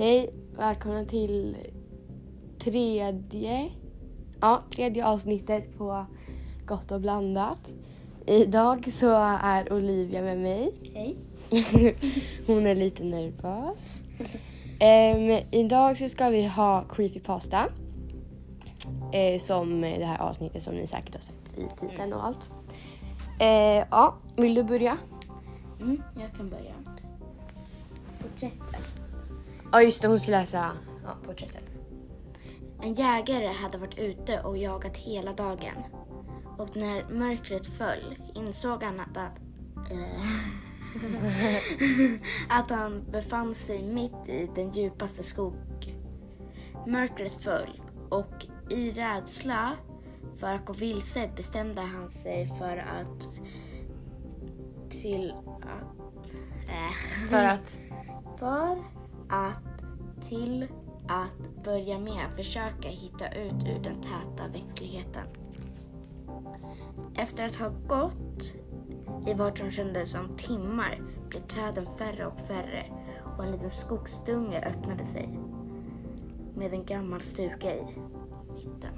Hej, välkomna till tredje, ja, tredje avsnittet på Gott och blandat. Idag så är Olivia med mig. Hej. Hon är lite nervös. Um, idag så ska vi ha creepypasta. Uh, som det här avsnittet som ni säkert har sett i titeln och allt. Uh, ja, vill du börja? Mm, jag kan börja. Porträtten. Ja just det, hon ska läsa ja, porträttet. En jägare hade varit ute och jagat hela dagen. Och när mörkret föll insåg han att, att, att han befann sig mitt i den djupaste skog. Mörkret föll och i rädsla för att gå vilse bestämde han sig för att till äh, För att? för att till att börja med försöka hitta ut ur den täta växtligheten. Efter att ha gått i vad som kändes som timmar blev träden färre och färre och en liten skogsdunge öppnade sig med en gammal stuga i mitten.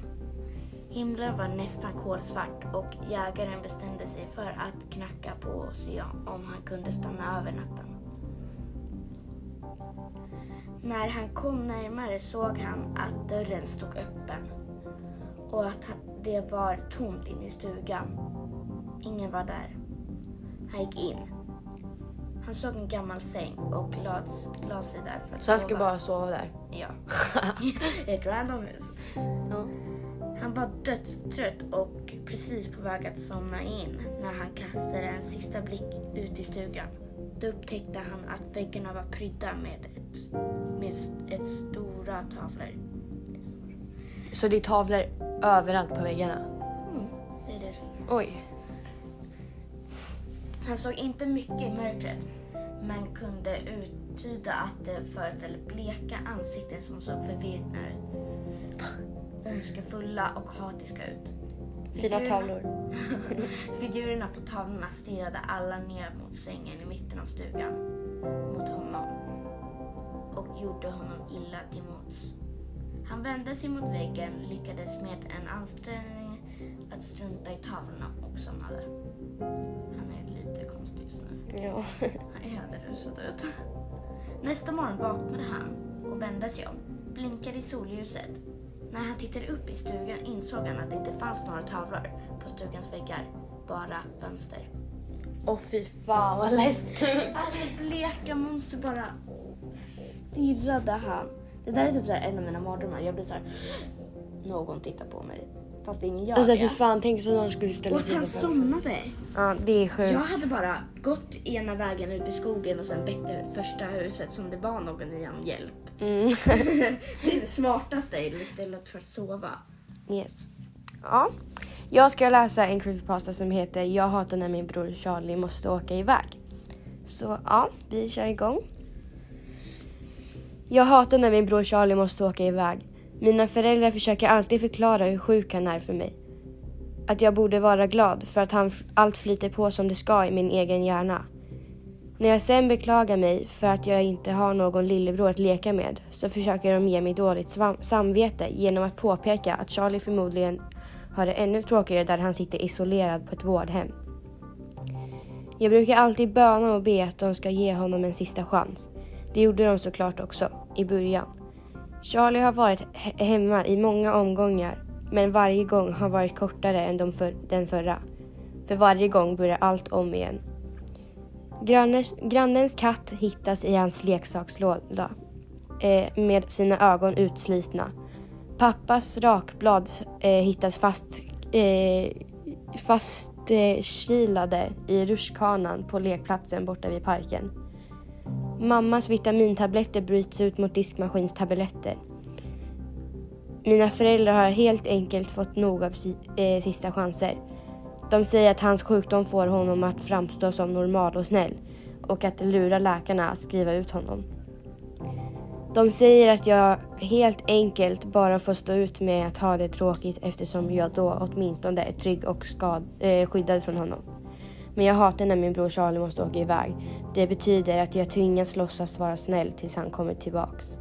Himlen var nästan kolsvart och jägaren bestämde sig för att knacka på och se om han kunde stanna över natten. När han kom närmare såg han att dörren stod öppen och att han- det var tomt inne i stugan. Ingen var där. Han gick in. Han såg en gammal säng och la, sig där för att Så han ska sova. bara sova där? Ja. Ett random hus. Ja. Han var dödstrött och precis på väg att somna in när han kastade en sista blick ut i stugan. Då upptäckte han att väggarna var prydda med ett, med ett stora tavlor. Så det är tavlor överallt på väggarna? Mm, det är det. Oj. Han såg inte mycket i mörkret men kunde uttyda att det föreställde bleka ansikten som såg förvirrade ut. Ondskefulla och hatiska ut. Fina tavlor. Figurerna på tavlorna stirrade alla ner mot sängen i mitten av stugan. Mot honom. Gjorde honom illa till mots. Han vände sig mot väggen, lyckades med en ansträngning att strunta i tavlorna och somnade. Han är lite konstig just nu. Ja. Han hade rusat ut. Nästa morgon vaknade han och vände sig om, blinkade i solljuset. När han tittade upp i stugan insåg han att det inte fanns några tavlor på stugans väggar, bara fönster. Åh fy fan vad läskigt. Alltså bleka monster bara stirrade han. Det där är typ så här en av mina mardrömmar. Jag blir så här, någon tittar på mig. Fast det är ingen jag. Alltså fy fan, tänk så någon skulle ställa och sig han utanför. somnade. Ja, det är sjukt. Jag hade bara gått ena vägen ut i skogen och sen bett det första huset som det var någon i om hjälp. Mm. Det är det smartaste istället för att sova. Yes. Ja. Jag ska läsa en creepypasta som heter Jag hatar när min bror Charlie måste åka iväg. Så ja, vi kör igång. Jag hatar när min bror Charlie måste åka iväg. Mina föräldrar försöker alltid förklara hur sjuk han är för mig. Att jag borde vara glad för att han, allt flyter på som det ska i min egen hjärna. När jag sen beklagar mig för att jag inte har någon lillebror att leka med så försöker de ge mig dåligt samvete genom att påpeka att Charlie förmodligen har det ännu tråkigare där han sitter isolerad på ett vårdhem. Jag brukar alltid böna och be att de ska ge honom en sista chans. Det gjorde de såklart också, i början. Charlie har varit he- hemma i många omgångar men varje gång har varit kortare än de för- den förra. För varje gång börjar allt om igen. Grannens, grannens katt hittas i hans leksakslåda eh, med sina ögon utslitna. Pappas rakblad eh, hittas fast, eh, fastkilade i rutschkanan på lekplatsen borta vid parken. Mammas vitamintabletter bryts ut mot diskmaskinstabletter. Mina föräldrar har helt enkelt fått nog av si, eh, sista chanser. De säger att hans sjukdom får honom att framstå som normal och snäll och att lura läkarna att skriva ut honom. De säger att jag helt enkelt bara får stå ut med att ha det tråkigt eftersom jag då åtminstone är trygg och skad, eh, skyddad från honom. Men jag hatar när min bror Charlie måste åka iväg. Det betyder att jag tvingas låtsas vara snäll tills han kommer tillbaks.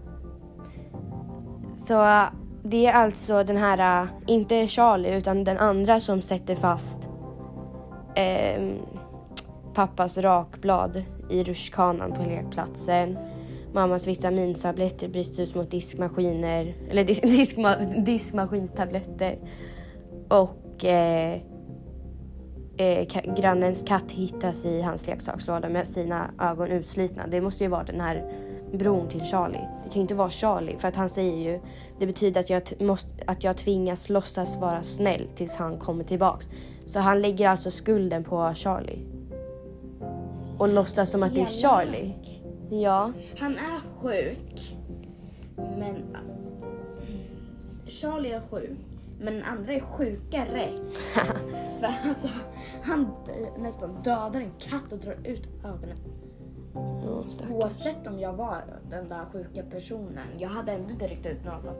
Så äh, det är alltså den här, äh, inte Charlie utan den andra som sätter fast eh, pappas rakblad i rutschkanan på lekplatsen. Mammas vitamintabletter bryts ut mot diskmaskiner, eller dis, diskma, diskmaskinstabletter. Och eh, eh, grannens katt hittas i hans leksakslåda med sina ögon utslitna. Det måste ju vara den här bron till Charlie. Det kan ju inte vara Charlie för att han säger ju det betyder att jag, måste, att jag tvingas låtsas vara snäll tills han kommer tillbaks. Så han lägger alltså skulden på Charlie. Och låtsas som att det är Charlie. Ja. Han är sjuk. Men Charlie är sjuk. Men den andra är sjukare. För alltså, han nästan dödar en katt och drar ut ögonen. Oh, Oavsett om jag var den där sjuka personen, jag hade ändå inte ryckt ut någon,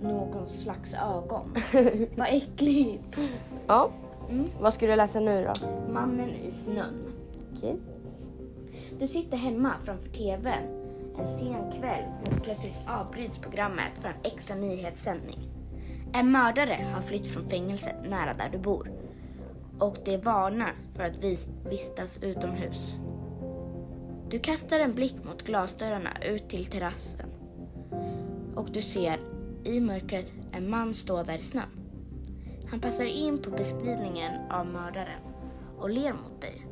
någon slags ögon. Vad äckligt. Ja. Mm. Vad ska du läsa nu då? Mannen i snön. Okej. Du sitter hemma framför TVn en sen kväll och plötsligt avbryts programmet för en extra nyhetssändning. En mördare har flytt från fängelset nära där du bor och det varnar för att vistas utomhus. Du kastar en blick mot glasdörrarna ut till terrassen och du ser i mörkret en man stå där i snön. Han passar in på beskrivningen av mördaren och ler mot dig.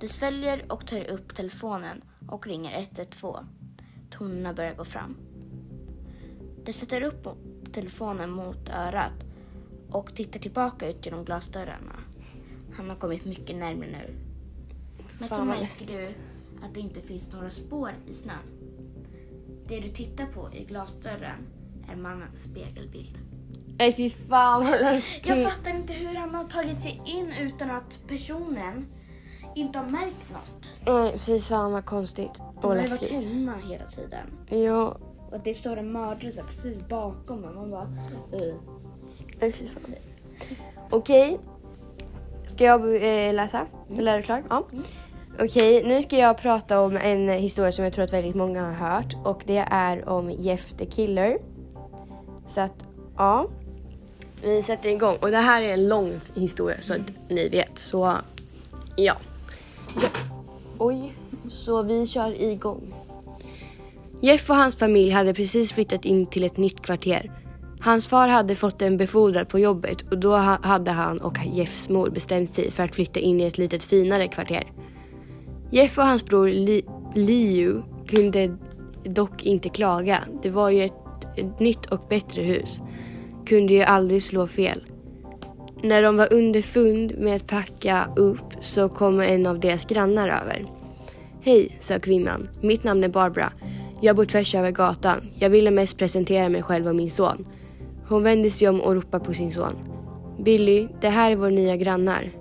Du sväljer och tar upp telefonen och ringer 112. Tonerna börjar gå fram. Du sätter upp telefonen mot örat och tittar tillbaka ut genom glasdörrarna. Han har kommit mycket närmare nu. Men så märker du att det inte finns några spår i snön. Det du tittar på i glasdörren är mannens spegelbild. Nej fy fan vad läskigt. Jag fattar inte hur han har tagit sig in utan att personen inte har märkt något. Nej fy fan vad konstigt och läskigt. Han har varit hemma hela tiden. Ja. Och det står en mördare precis bakom honom. Man bara... Uh. Okej. Ska jag eh, läsa? Mm. Eller är du klar? Ja. Mm. Okej, nu ska jag prata om en historia som jag tror att väldigt många har hört och det är om Jeff the Killer. Så att, ja. Vi sätter igång och det här är en lång historia så att ni vet. Så, ja. ja. Oj, så vi kör igång. Jeff och hans familj hade precis flyttat in till ett nytt kvarter. Hans far hade fått en befordrad på jobbet och då hade han och Jeffs mor bestämt sig för att flytta in i ett lite finare kvarter. Jeff och hans bror Li Liu kunde dock inte klaga. Det var ju ett, ett nytt och bättre hus. Kunde ju aldrig slå fel. När de var underfund med att packa upp så kom en av deras grannar över. Hej, sa kvinnan. Mitt namn är Barbara. Jag bor tvärs över gatan. Jag ville mest presentera mig själv och min son. Hon vände sig om och ropade på sin son. Billy, det här är vår nya grannar.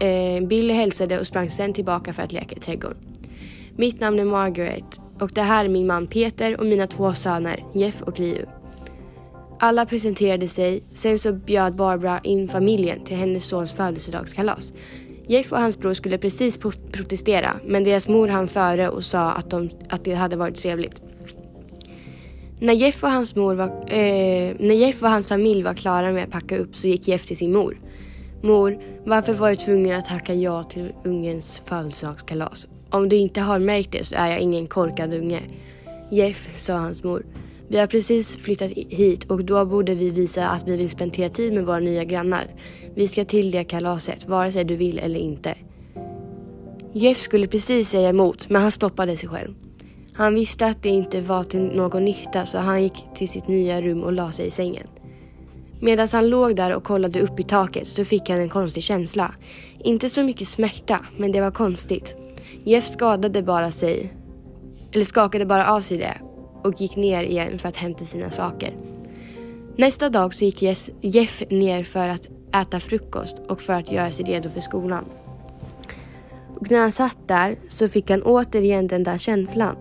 Eh, Billy hälsade och sprang sen tillbaka för att leka i trädgården. Mitt namn är Margaret och det här är min man Peter och mina två söner Jeff och Liu. Alla presenterade sig, sen så bjöd Barbara in familjen till hennes sons födelsedagskalas. Jeff och hans bror skulle precis protestera men deras mor hann före och sa att, de, att det hade varit trevligt. När Jeff, och hans mor var, eh, när Jeff och hans familj var klara med att packa upp så gick Jeff till sin mor. Mor, varför var du tvungen att tacka ja till ungens födelsedagskalas? Om du inte har märkt det så är jag ingen korkad unge. Jeff, sa hans mor. Vi har precis flyttat hit och då borde vi visa att vi vill spendera tid med våra nya grannar. Vi ska till det kalaset, vare sig du vill eller inte. Jeff skulle precis säga emot, men han stoppade sig själv. Han visste att det inte var till någon nytta så han gick till sitt nya rum och la sig i sängen. Medan han låg där och kollade upp i taket så fick han en konstig känsla. Inte så mycket smärta, men det var konstigt. Jeff skadade bara sig, eller skakade bara av sig det och gick ner igen för att hämta sina saker. Nästa dag så gick Jeff ner för att äta frukost och för att göra sig redo för skolan. Och när han satt där så fick han återigen den där känslan.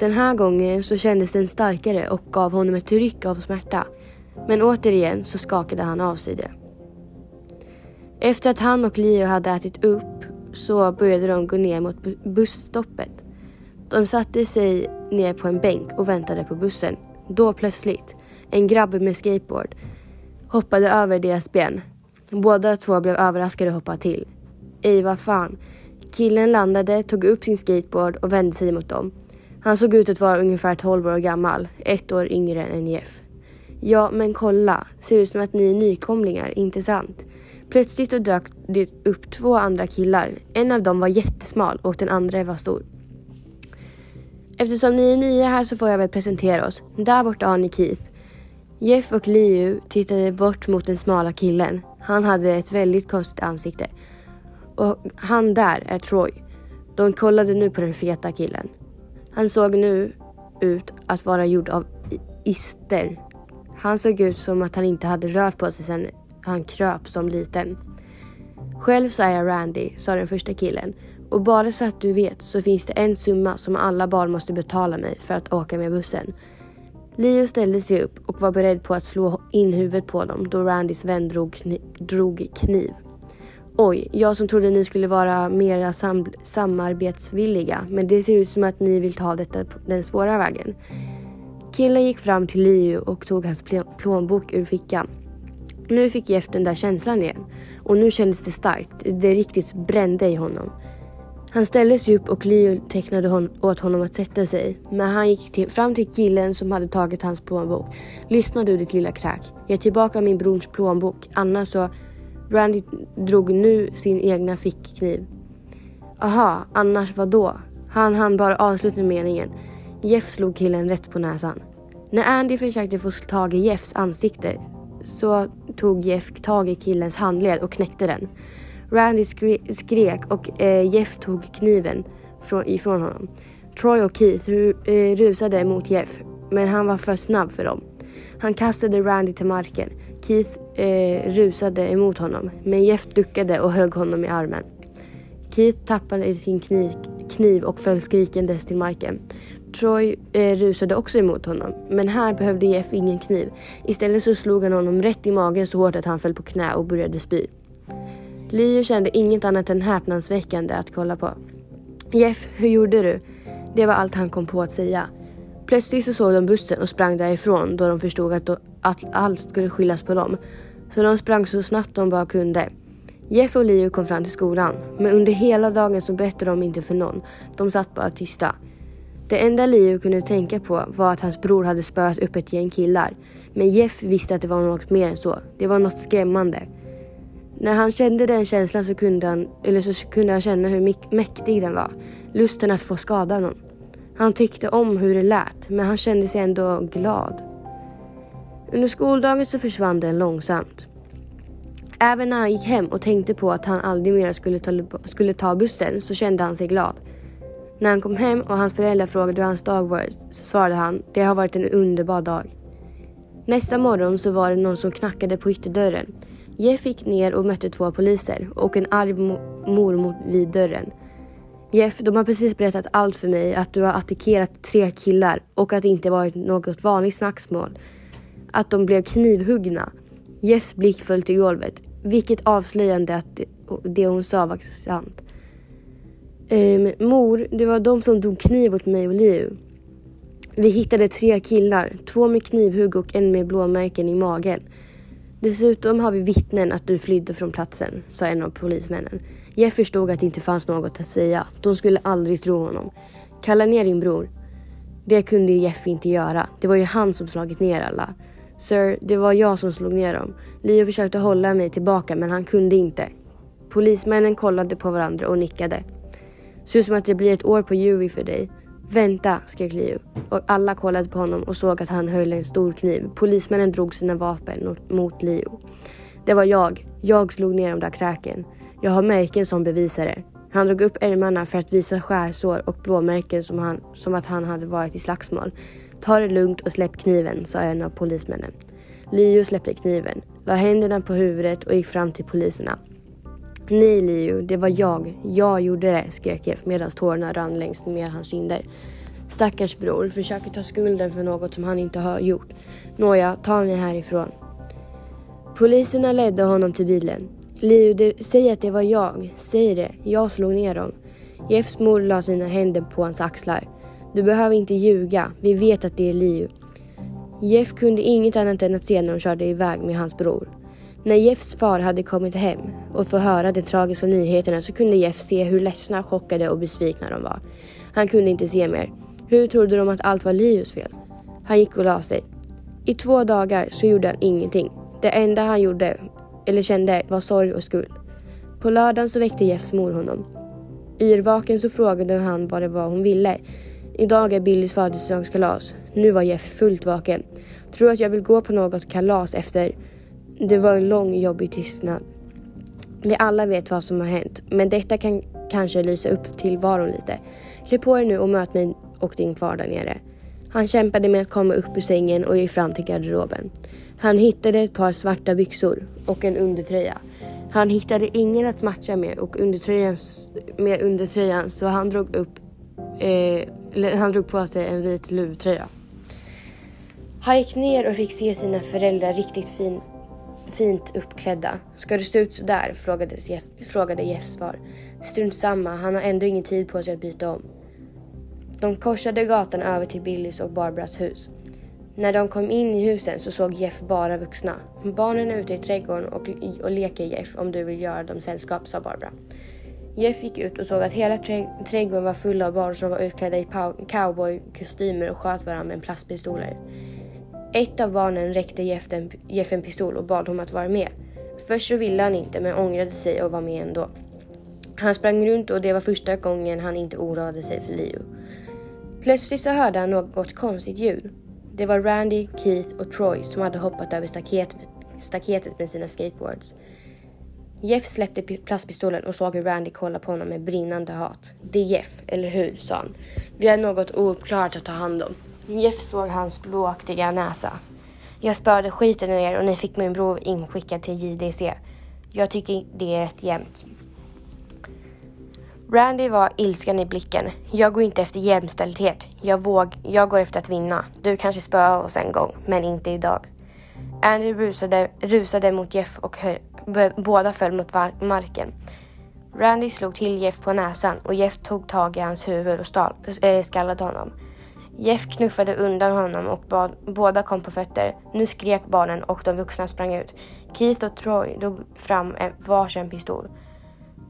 Den här gången så kändes den starkare och gav honom ett ryck av smärta. Men återigen så skakade han av sig det. Efter att han och Leo hade ätit upp så började de gå ner mot busstoppet. De satte sig ner på en bänk och väntade på bussen. Då plötsligt, en grabb med skateboard hoppade över deras ben. Båda två blev överraskade och hoppade till. Ej, vad fan. Killen landade, tog upp sin skateboard och vände sig mot dem. Han såg ut att vara ungefär 12 år gammal, ett år yngre än Jeff. Ja, men kolla. Ser ut som att ni är nykomlingar, inte sant? Plötsligt dök det upp två andra killar. En av dem var jättesmal och den andra var stor. Eftersom ni är nya här så får jag väl presentera oss. Där borta har ni Keith. Jeff och Liu tittade bort mot den smala killen. Han hade ett väldigt konstigt ansikte. Och han där är Troy. De kollade nu på den feta killen. Han såg nu ut att vara gjord av ister. Han såg ut som att han inte hade rört på sig sedan han kröp som liten. Själv så är jag Randy, sa den första killen. Och bara så att du vet så finns det en summa som alla barn måste betala mig för att åka med bussen. Leo ställde sig upp och var beredd på att slå in huvudet på dem då Randys vän drog, kni drog kniv. Oj, jag som trodde ni skulle vara mer sam samarbetsvilliga men det ser ut som att ni vill ta detta den svåra vägen. Killen gick fram till Leo och tog hans plånbok ur fickan. Nu fick Jeff den där känslan igen och nu kändes det starkt. Det riktigt brände i honom. Han ställde sig upp och Leo tecknade hon åt honom att sätta sig. Men han gick till, fram till killen som hade tagit hans plånbok. Lyssna du ditt lilla kräk. Ge tillbaka min brors plånbok. Annars så... Randy drog nu sin egna fickkniv. Aha, annars vad då? Han hann bara avsluta meningen. Jeff slog killen rätt på näsan. När Andy försökte få tag i Jeffs ansikte så tog Jeff tag i killens handled och knäckte den. Randy skre skrek och eh, Jeff tog kniven från, ifrån honom. Troy och Keith ru eh, rusade mot Jeff, men han var för snabb för dem. Han kastade Randy till marken. Keith eh, rusade emot honom, men Jeff duckade och högg honom i armen. Keith tappade sin kniv, kniv och föll skrikandes till marken. Troy eh, rusade också emot honom, men här behövde Jeff ingen kniv. Istället så slog han honom rätt i magen så hårt att han föll på knä och började spy. Leo kände inget annat än häpnadsväckande att kolla på. Jeff, hur gjorde du? Det var allt han kom på att säga. Plötsligt så såg de bussen och sprang därifrån då de förstod att, de, att allt skulle skyllas på dem. Så de sprang så snabbt de bara kunde. Jeff och Leo kom fram till skolan, men under hela dagen så berättade de inte för någon. De satt bara tysta. Det enda Leo kunde tänka på var att hans bror hade spöat upp ett gäng killar. Men Jeff visste att det var något mer än så. Det var något skrämmande. När han kände den känslan så kunde han, eller så kunde han känna hur mäktig den var. Lusten att få skada någon. Han tyckte om hur det lät, men han kände sig ändå glad. Under skoldagen så försvann den långsamt. Även när han gick hem och tänkte på att han aldrig mer skulle ta, skulle ta bussen så kände han sig glad. När han kom hem och hans föräldrar frågade hur hans dag varit så svarade han det har varit en underbar dag. Nästa morgon så var det någon som knackade på ytterdörren. Jeff gick ner och mötte två poliser och en arg mormor vid dörren. Jeff, de har precis berättat allt för mig. Att du har attackerat tre killar och att det inte varit något vanligt snacksmål. Att de blev knivhuggna. Jeffs blick föll till golvet. Vilket avslöjande att det hon sa var sant. Ehm, mor, det var de som tog kniv åt mig och Liu. Vi hittade tre killar, två med knivhugg och en med blåmärken i magen. Dessutom har vi vittnen att du flydde från platsen, sa en av polismännen. Jeff förstod att det inte fanns något att säga. De skulle aldrig tro honom. Kalla ner din bror. Det kunde Jeff inte göra. Det var ju han som slagit ner alla. Sir, det var jag som slog ner dem. Leo försökte hålla mig tillbaka men han kunde inte. Polismännen kollade på varandra och nickade. Ser ut som att det blir ett år på Huey för dig. Vänta, skrek Leo. Och alla kollade på honom och såg att han höll en stor kniv. Polismännen drog sina vapen mot Leo. Det var jag. Jag slog ner de där kräken. Jag har märken som bevisar det. Han drog upp ärmarna för att visa skärsår och blåmärken som, han, som att han hade varit i slagsmål. Ta det lugnt och släpp kniven, sa en av polismännen. Leo släppte kniven, la händerna på huvudet och gick fram till poliserna. Nej Leo, det var jag. Jag gjorde det, skrek Jeff medan tårarna rann längs med hans kinder. Stackars bror, försöker ta skulden för något som han inte har gjort. Nåja, ta mig härifrån. Poliserna ledde honom till bilen. Leo, det, säg att det var jag. Säg det. Jag slog ner dem. Jeffs mor la sina händer på hans axlar. Du behöver inte ljuga. Vi vet att det är Leo. Jeff kunde inget annat än att se när de körde iväg med hans bror. När Jeffs far hade kommit hem och få höra de tragiska nyheterna så kunde Jeff se hur ledsna, chockade och besvikna de var. Han kunde inte se mer. Hur trodde de att allt var Lius fel? Han gick och la sig. I två dagar så gjorde han ingenting. Det enda han gjorde, eller kände, var sorg och skuld. På lördagen så väckte Jeffs mor honom. Yrvaken så frågade han vad det var hon ville. Idag är Billys födelsedagskalas. Nu var Jeff fullt vaken. Tror att jag vill gå på något kalas efter. Det var en lång jobbig tystnad. Vi alla vet vad som har hänt, men detta kan kanske lysa upp tillvaron lite. Klä på er nu och möt mig och din far där nere. Han kämpade med att komma upp ur sängen och gick fram till garderoben. Han hittade ett par svarta byxor och en undertröja. Han hittade ingen att matcha med och undertröjan, med undertröjan så han drog upp eh, han drog på sig en vit luvtröja. Han gick ner och fick se sina föräldrar riktigt fin, fint uppklädda. Ska du se ut sådär? Frågade, Jeff, frågade Jeffs svar. Strunt samma, han har ändå ingen tid på sig att byta om. De korsade gatan över till Billys och Barbaras hus. När de kom in i husen så såg Jeff bara vuxna. Barnen är ute i trädgården och, och leker Jeff om du vill göra dem sällskap, sa Barbara. Jeff gick ut och såg att hela trädgården var full av barn som var utklädda i cowboykostymer och sköt varandra med plastpistoler. Ett av barnen räckte Jeff en, Jeff en pistol och bad honom att vara med. Först så ville han inte men ångrade sig och var med ändå. Han sprang runt och det var första gången han inte oroade sig för Leo. Plötsligt så hörde han något konstigt ljud. Det var Randy, Keith och Troy som hade hoppat över staket, staketet med sina skateboards. Jeff släppte plastpistolen och såg hur Randy kollade på honom med brinnande hat. Det är Jeff, eller hur? sa han. Vi har något ouppklarat att ta hand om. Jeff såg hans blåaktiga näsa. Jag spöade skiten ur er och ni fick min bror inskickad till JDC. Jag tycker det är rätt jämnt. Randy var ilskan i blicken. Jag går inte efter jämställdhet. Jag, våg, jag går efter att vinna. Du kanske spöar oss en gång, men inte idag. Andy rusade, rusade mot Jeff och hö, båda föll mot marken. Randy slog till Jeff på näsan och Jeff tog tag i hans huvud och stal, äh, skallade honom. Jeff knuffade undan honom och bad, båda kom på fötter. Nu skrek barnen och de vuxna sprang ut. Keith och Troy drog fram varsin pistol.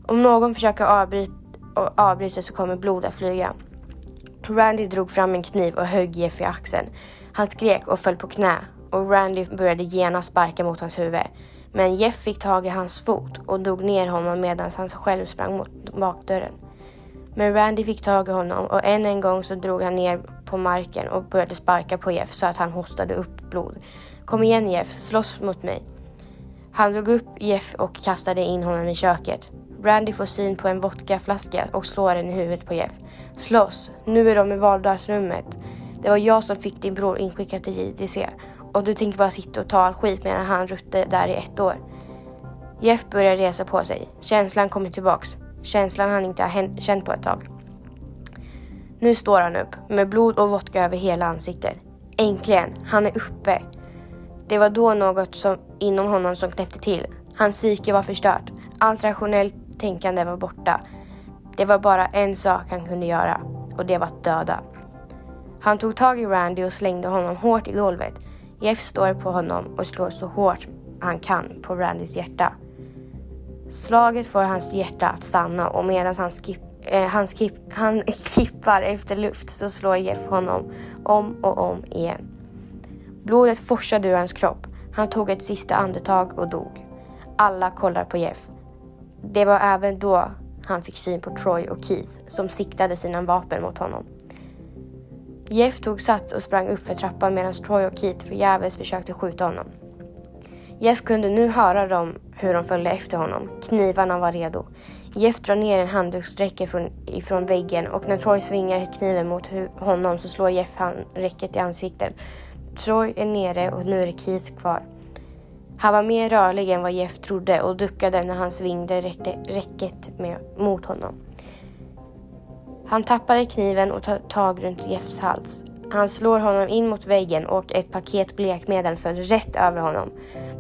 Om någon försöker avbryta, avbryta så kommer blod att flyga. Randy drog fram en kniv och högg Jeff i axeln. Han skrek och föll på knä och Randy började genast sparka mot hans huvud. Men Jeff fick tag i hans fot och drog ner honom medan han själv sprang mot bakdörren. Men Randy fick tag i honom och än en gång så drog han ner på marken och började sparka på Jeff så att han hostade upp blod. Kom igen Jeff, slåss mot mig. Han drog upp Jeff och kastade in honom i köket. Randy får syn på en vodkaflaska och slår den i huvudet på Jeff. Slåss, nu är de i vardagsrummet. Det var jag som fick din bror inskickad till JDC och du tänker bara sitta och ta all skit medan han rutte där i ett år. Jeff börjar resa på sig. Känslan kommer tillbaks. Känslan han inte har känt på ett tag. Nu står han upp med blod och vodka över hela ansiktet. Äntligen, han är uppe. Det var då något som, inom honom som knäppte till. Hans psyke var förstört. Allt rationellt tänkande var borta. Det var bara en sak han kunde göra och det var att döda. Han tog tag i Randy och slängde honom hårt i golvet. Jeff står på honom och slår så hårt han kan på Randys hjärta. Slaget får hans hjärta att stanna och medan han, skip, eh, han, skip, han kippar efter luft så slår Jeff honom om och om igen. Blodet forsade ur hans kropp. Han tog ett sista andetag och dog. Alla kollar på Jeff. Det var även då han fick syn på Troy och Keith som siktade sina vapen mot honom. Jeff tog sats och sprang upp för trappan medan Troy och Keith förgäves försökte skjuta honom. Jeff kunde nu höra dem hur de följde efter honom. Knivarna var redo. Jeff drar ner en handduksräcke från, ifrån väggen och när Troy svingar kniven mot honom så slår Jeff han räcket i ansiktet. Troy är nere och nu är Keith kvar. Han var mer rörlig än vad Jeff trodde och duckade när han svingde räcket med, mot honom. Han tappade kniven och tar tag runt Jeffs hals. Han slår honom in mot väggen och ett paket blekmedel föll rätt över honom.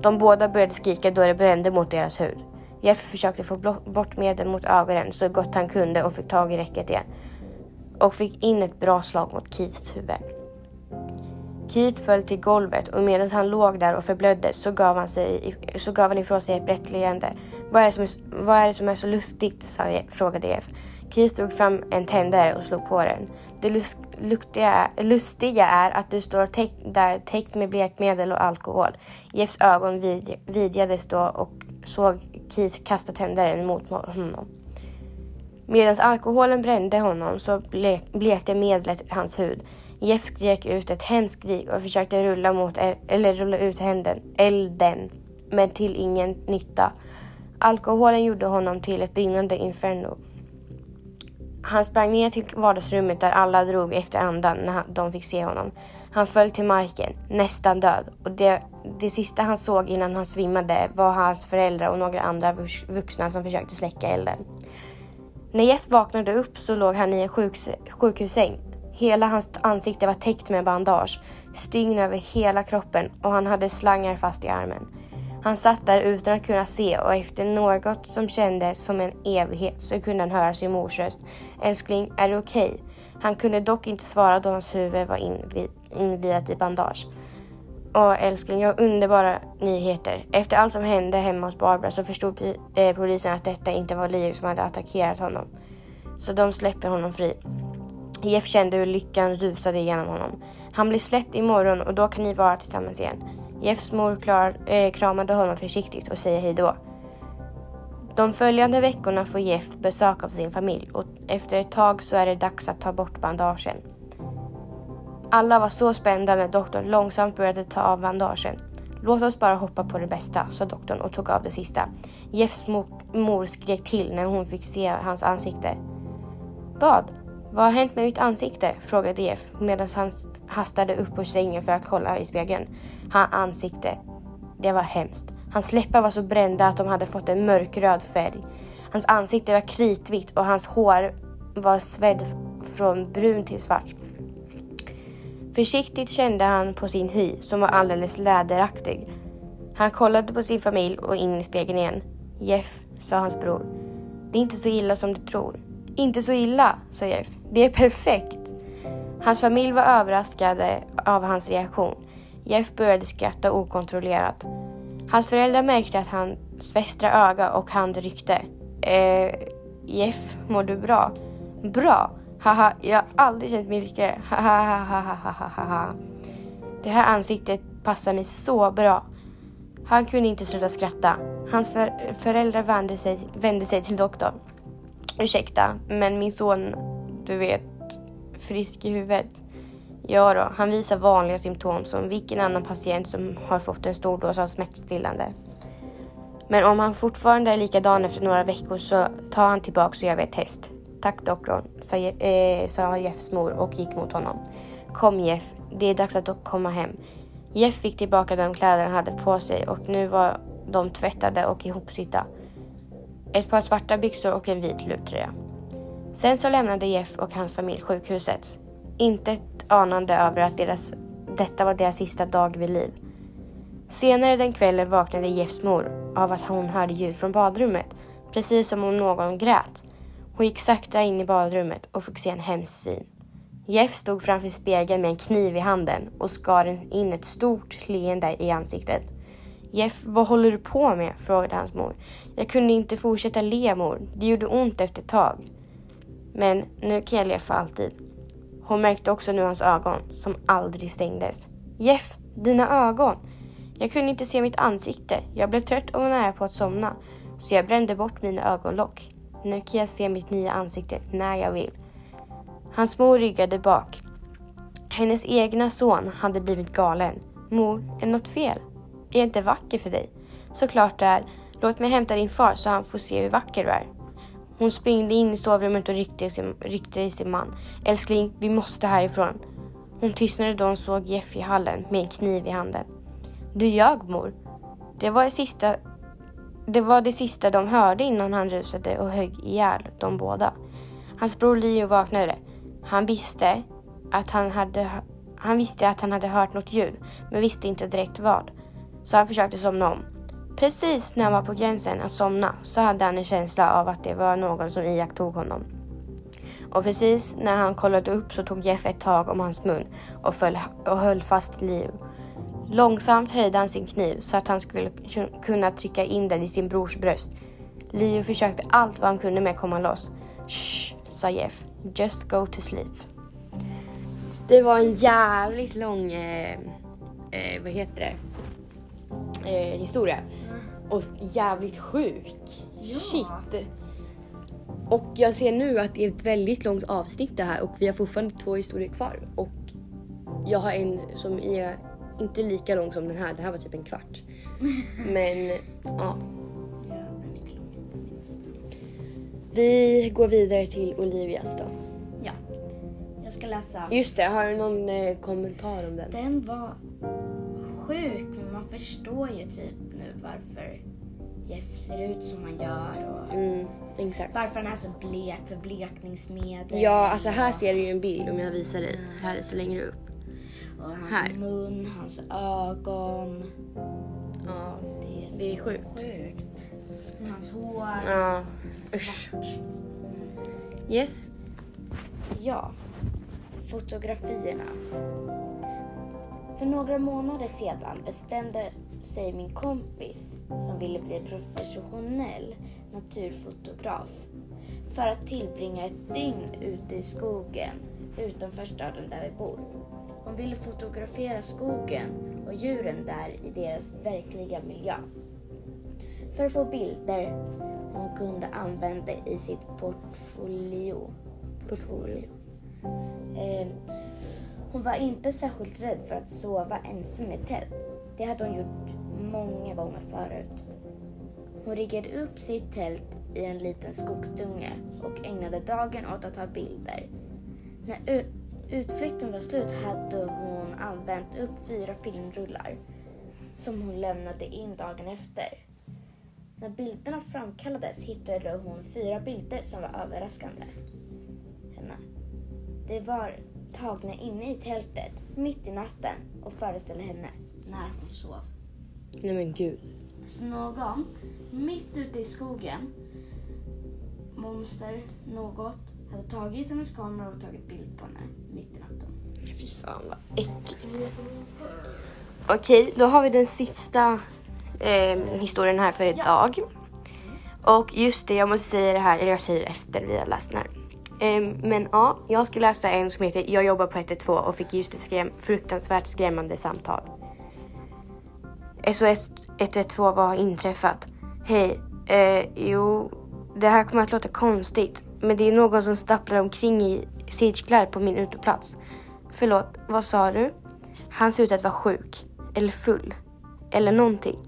De båda började skrika då det brände mot deras hud. Jeff försökte få bort medel mot ögonen så gott han kunde och fick tag i räcket igen. Och fick in ett bra slag mot Keiths huvud. Keith föll till golvet och medan han låg där och förblödde så gav han, sig, så gav han ifrån sig ett brett leende. Vad är, det som är, vad är det som är så lustigt? Sa, frågade Jeff. Keith drog fram en tändare och slog på den. Det lust, luktiga, lustiga är att du står täck, där täckt med blekmedel och alkohol. Jeffs ögon vid, vidgades då och såg Keith kastade tändaren mot honom. Medan alkoholen brände honom så blek, blekte medlet hans hud. Jeff skrek ut ett hemskt skrik och försökte rulla, mot, eller rulla ut händen, elden, men till ingen nytta. Alkoholen gjorde honom till ett brinnande inferno. Han sprang ner till vardagsrummet där alla drog efter andan när de fick se honom. Han föll till marken, nästan död. Och det, det sista han såg innan han svimmade var hans föräldrar och några andra vuxna som försökte släcka elden. När Jeff vaknade upp så låg han i en sjuks, sjukhussäng. Hela hans ansikte var täckt med bandage, stygn över hela kroppen och han hade slangar fast i armen. Han satt där utan att kunna se och efter något som kändes som en evighet så kunde han höra sin mors röst. Älskling, är det okej? Okay? Han kunde dock inte svara då hans huvud var inviat i bandage. Och älskling, jag har underbara nyheter. Efter allt som hände hemma hos Barbara så förstod eh, polisen att detta inte var Liv som hade attackerat honom. Så de släpper honom fri. Jeff kände hur lyckan rusade igenom honom. Han blir släppt imorgon och då kan ni vara tillsammans igen. Jeffs mor klar, eh, kramade honom försiktigt och säger hejdå. De följande veckorna får Jeff besök av sin familj och efter ett tag så är det dags att ta bort bandagen. Alla var så spända när doktorn långsamt började ta av bandagen. Låt oss bara hoppa på det bästa, sa doktorn och tog av det sista. Jeffs mor skrek till när hon fick se hans ansikte. Vad? Vad har hänt med mitt ansikte? frågade Jeff medan han hastade upp ur sängen för att kolla i spegeln. Hans ansikte. Det var hemskt. Hans läppar var så brända att de hade fått en mörkröd färg. Hans ansikte var kritvitt och hans hår var svedd från brun till svart. Försiktigt kände han på sin hy som var alldeles läderaktig. Han kollade på sin familj och in i spegeln igen. Jeff, sa hans bror. Det är inte så illa som du tror. Inte så illa, sa Jeff. Det är perfekt. Hans familj var överraskade av hans reaktion. Jeff började skratta okontrollerat. Hans föräldrar märkte att hans västra öga och hand ryckte. Eh, Jeff, mår du bra? Bra? Haha, jag har aldrig känt mig rikare. Haha, Det här ansiktet passar mig så bra. Han kunde inte sluta skratta. Hans för föräldrar vände sig, vände sig till doktorn. Ursäkta, men min son, du vet, frisk i huvudet. Ja då, han visar vanliga symptom som vilken annan patient som har fått en stor dos av smärtstillande. Men om han fortfarande är likadan efter några veckor så tar han tillbaka och gör vi ett test. Tack doktorn, sa, eh, sa Jeffs mor och gick mot honom. Kom Jeff, det är dags att komma hem. Jeff fick tillbaka de kläder han hade på sig och nu var de tvättade och ihopsytta. Ett par svarta byxor och en vit luvtröja. Sen så lämnade Jeff och hans familj sjukhuset. Inte anande över att deras, detta var deras sista dag vid liv. Senare den kvällen vaknade Jeffs mor av att hon hörde ljud från badrummet, precis som om någon grät. Hon gick sakta in i badrummet och fick se en hemsk syn. Jeff stod framför spegeln med en kniv i handen och skar in ett stort leende i ansiktet. Jeff, vad håller du på med? frågade hans mor. Jag kunde inte fortsätta le mor. Det gjorde ont efter ett tag. Men nu kan jag le för alltid. Hon märkte också nu hans ögon, som aldrig stängdes. Jeff, dina ögon! Jag kunde inte se mitt ansikte. Jag blev trött och var nära på att somna, så jag brände bort mina ögonlock. Nu kan jag se mitt nya ansikte när jag vill. Hans mor ryggade bak. Hennes egna son hade blivit galen. Mor, är något fel? Är jag inte vacker för dig? Såklart det är. Låt mig hämta din far så han får se hur vacker du är. Hon springde in i sovrummet och ryckte, sin, ryckte i sin man. Älskling, vi måste härifrån. Hon tystnade då hon såg Jeff i hallen med en kniv i handen. Du ljög mor. Det var det sista det var det sista de hörde innan han rusade och högg ihjäl de båda. Hans bror Leo vaknade. Han visste att han hade, han visste att han hade hört något ljud, men visste inte direkt vad. Så han försökte somna om. Precis när han var på gränsen att somna så hade han en känsla av att det var någon som iakttog honom. Och precis när han kollade upp så tog Jeff ett tag om hans mun och, föll, och höll fast Liv. Långsamt höjde han sin kniv så att han skulle kunna trycka in den i sin brors bröst. Leo försökte allt vad han kunde med att komma loss. Shh, sa Jeff. Just go to sleep. Det var en jävligt lång, eh, eh, vad heter det, eh, historia. Och jävligt sjuk. Ja. Shit. Och jag ser nu att det är ett väldigt långt avsnitt det här och vi har fortfarande två historier kvar. Och jag har en som är inte lika lång som den här. Det här var typ en kvart. Men ja, vi går vidare till Olivias då. Ja. Jag ska läsa. Just det, har du någon eh, kommentar om den? Den var sjuk, men man förstår ju typ nu varför Jeff ser ut som han gör och Mm, varför han är så blek för blekningsmedel. Ja, alltså här ser du ju en bild om jag visar dig. Här så längre upp. Och hans här. mun, hans ögon. Ja, Det är, Det är sjukt. sjukt. Hans hår. ja. usch. svart. Yes. Ja, fotografierna. För några månader sedan bestämde sig min kompis som ville bli professionell naturfotograf för att tillbringa ett dygn ute i skogen utanför staden där vi bor. Hon ville fotografera skogen och djuren där i deras verkliga miljö. För att få bilder hon kunde använda i sitt portfolio. portfolio. Eh, hon var inte särskilt rädd för att sova ensam i tält. Det hade hon gjort många gånger förut. Hon riggade upp sitt tält i en liten skogsdunge och ägnade dagen åt att ta bilder. När utflykten var slut hade hon använt upp fyra filmrullar som hon lämnade in dagen efter. När bilderna framkallades hittade hon fyra bilder som var överraskande. Det var tagna inne i tältet mitt i natten och föreställde henne när hon sov. Nej men gud. Så någon mitt ute i skogen, monster, något, hade tagit hennes kamera och tagit bild på henne mitt i natten. Fy fan vad äckligt. Okej, då har vi den sista eh, historien här för idag. Och just det, jag måste säga det här, eller jag säger det efter vi har läst den här. Ehm, men ja, jag ska läsa en som heter Jag jobbar på 112 och fick just ett skräm, fruktansvärt skrämmande samtal. SOS 112 vad har inträffat? Hej, eh, jo, det här kommer att låta konstigt, men det är någon som stapplar omkring i cirklar på min uteplats. Förlåt, vad sa du? Han ser ut att vara sjuk. Eller full. Eller någonting.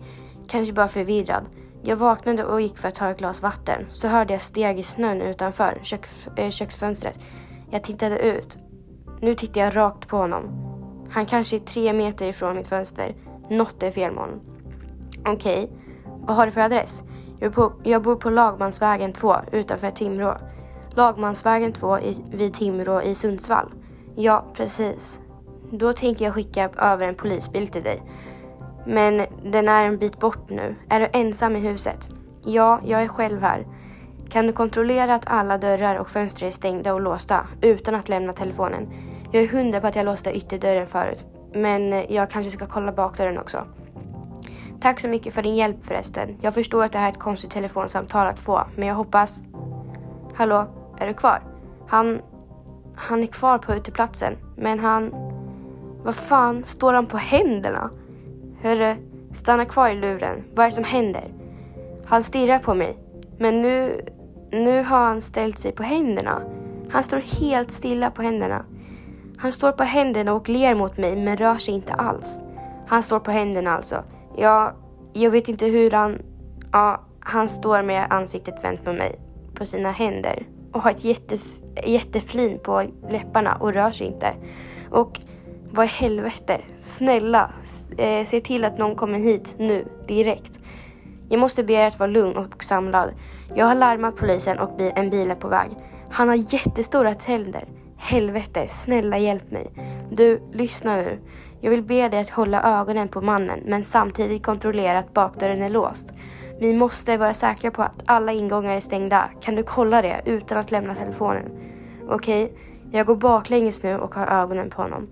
Kanske bara förvirrad. Jag vaknade och gick för att ta ett glas vatten. Så hörde jag steg i snön utanför köks, äh, eh, köksfönstret. Jag tittade ut. Nu tittar jag rakt på honom. Han kanske är tre meter ifrån mitt fönster. Något är fel med honom. Okej, vad har du för adress? Jag bor, på, jag bor på Lagmansvägen 2 utanför Timrå. Lagmansvägen 2 i, vid Timrå i Sundsvall. Ja, precis. Då tänker jag skicka över en polisbil till dig. Men den är en bit bort nu. Är du ensam i huset? Ja, jag är själv här. Kan du kontrollera att alla dörrar och fönster är stängda och låsta utan att lämna telefonen? Jag är hundra på att jag låste ytterdörren förut. Men jag kanske ska kolla bakdörren också. Tack så mycket för din hjälp förresten. Jag förstår att det här är ett konstigt telefonsamtal att få, men jag hoppas... Hallå, är du kvar? Han... Han är kvar på uteplatsen, men han... Vad fan, står han på händerna? Hörru, stanna kvar i luren. Vad är det som händer? Han stirrar på mig, men nu... Nu har han ställt sig på händerna. Han står helt stilla på händerna. Han står på händerna och ler mot mig, men rör sig inte alls. Han står på händerna alltså. Ja, jag vet inte hur han... Ja, han står med ansiktet vänt på mig, på sina händer och har ett jättef jätteflin på läpparna och rör sig inte. Och vad i helvete, snälla, eh, se till att någon kommer hit nu, direkt. Jag måste be er att vara lugn och samlad. Jag har larmat polisen och en bil är på väg. Han har jättestora tänder. Helvete, snälla hjälp mig. Du, lyssna nu. Jag vill be dig att hålla ögonen på mannen men samtidigt kontrollera att bakdörren är låst. Vi måste vara säkra på att alla ingångar är stängda. Kan du kolla det utan att lämna telefonen? Okej, jag går baklänges nu och har ögonen på honom.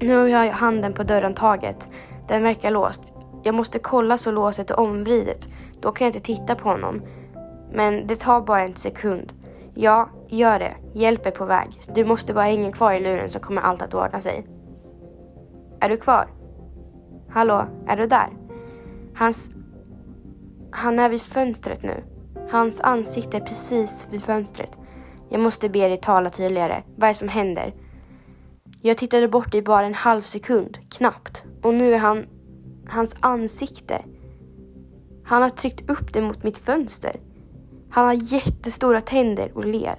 Nu har jag handen på dörrhandtaget. Den verkar låst. Jag måste kolla så låset är omvridet. Då kan jag inte titta på honom. Men det tar bara en sekund. Ja, gör det. Hjälp är på väg. Du måste bara hänga kvar i luren så kommer allt att ordna sig. Är du kvar? Hallå, är du där? Hans... Han är vid fönstret nu. Hans ansikte är precis vid fönstret. Jag måste be dig tala tydligare. Vad är det som händer? Jag tittade bort i bara en halv sekund, knappt. Och nu är han... Hans ansikte. Han har tryckt upp det mot mitt fönster. Han har jättestora tänder och ler.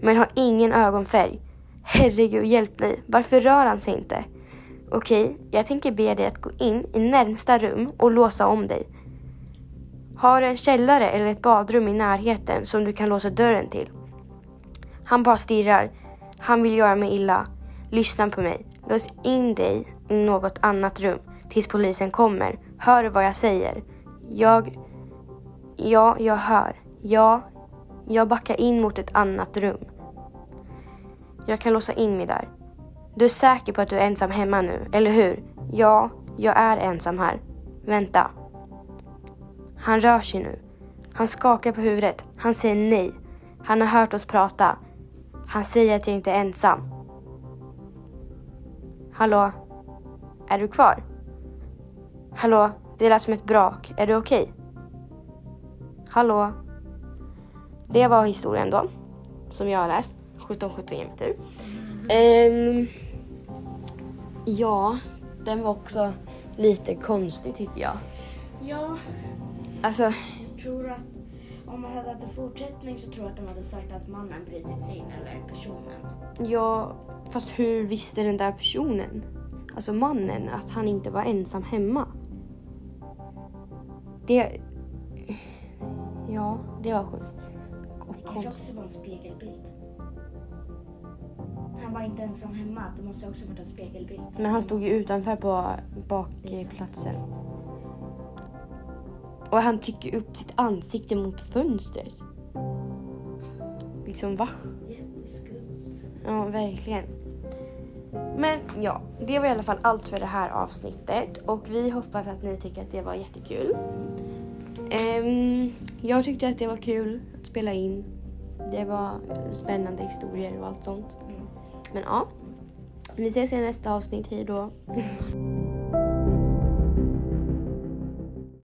Men har ingen ögonfärg. Herregud, hjälp mig. Varför rör han sig inte? Okej, jag tänker be dig att gå in i närmsta rum och låsa om dig. Har du en källare eller ett badrum i närheten som du kan låsa dörren till? Han bara stirrar. Han vill göra mig illa. Lyssna på mig. Lås in dig i något annat rum tills polisen kommer. Hör du vad jag säger? Jag... Ja, jag hör. Ja, jag backar in mot ett annat rum. Jag kan låsa in mig där. Du är säker på att du är ensam hemma nu, eller hur? Ja, jag är ensam här. Vänta. Han rör sig nu. Han skakar på huvudet. Han säger nej. Han har hört oss prata. Han säger att jag inte är ensam. Hallå? Är du kvar? Hallå? Det lät som ett brak. Är du okej? Okay? Hallå? Det var historien då. Som jag har läst. 1717 jämter. Um, ja, den var också lite konstig tycker jag. Ja. Alltså. Jag tror att om man hade haft en fortsättning så tror jag att de hade sagt att mannen brutit sig in eller personen. Ja, fast hur visste den där personen, alltså mannen, att han inte var ensam hemma? Det... Ja, det var sjukt. Och det kanske också var en spegelbild. Han var inte ensam hemma, det måste också varit en spegelbild. Men han stod ju utanför på bakplatsen. Och han trycker upp sitt ansikte mot fönstret. Liksom va? Jätteskumt. Ja, verkligen. Men ja, det var i alla fall allt för det här avsnittet och vi hoppas att ni tycker att det var jättekul. Um, jag tyckte att det var kul att spela in. Det var spännande historier och allt sånt. Mm. Men ja, vi ses i nästa avsnitt. Hej då.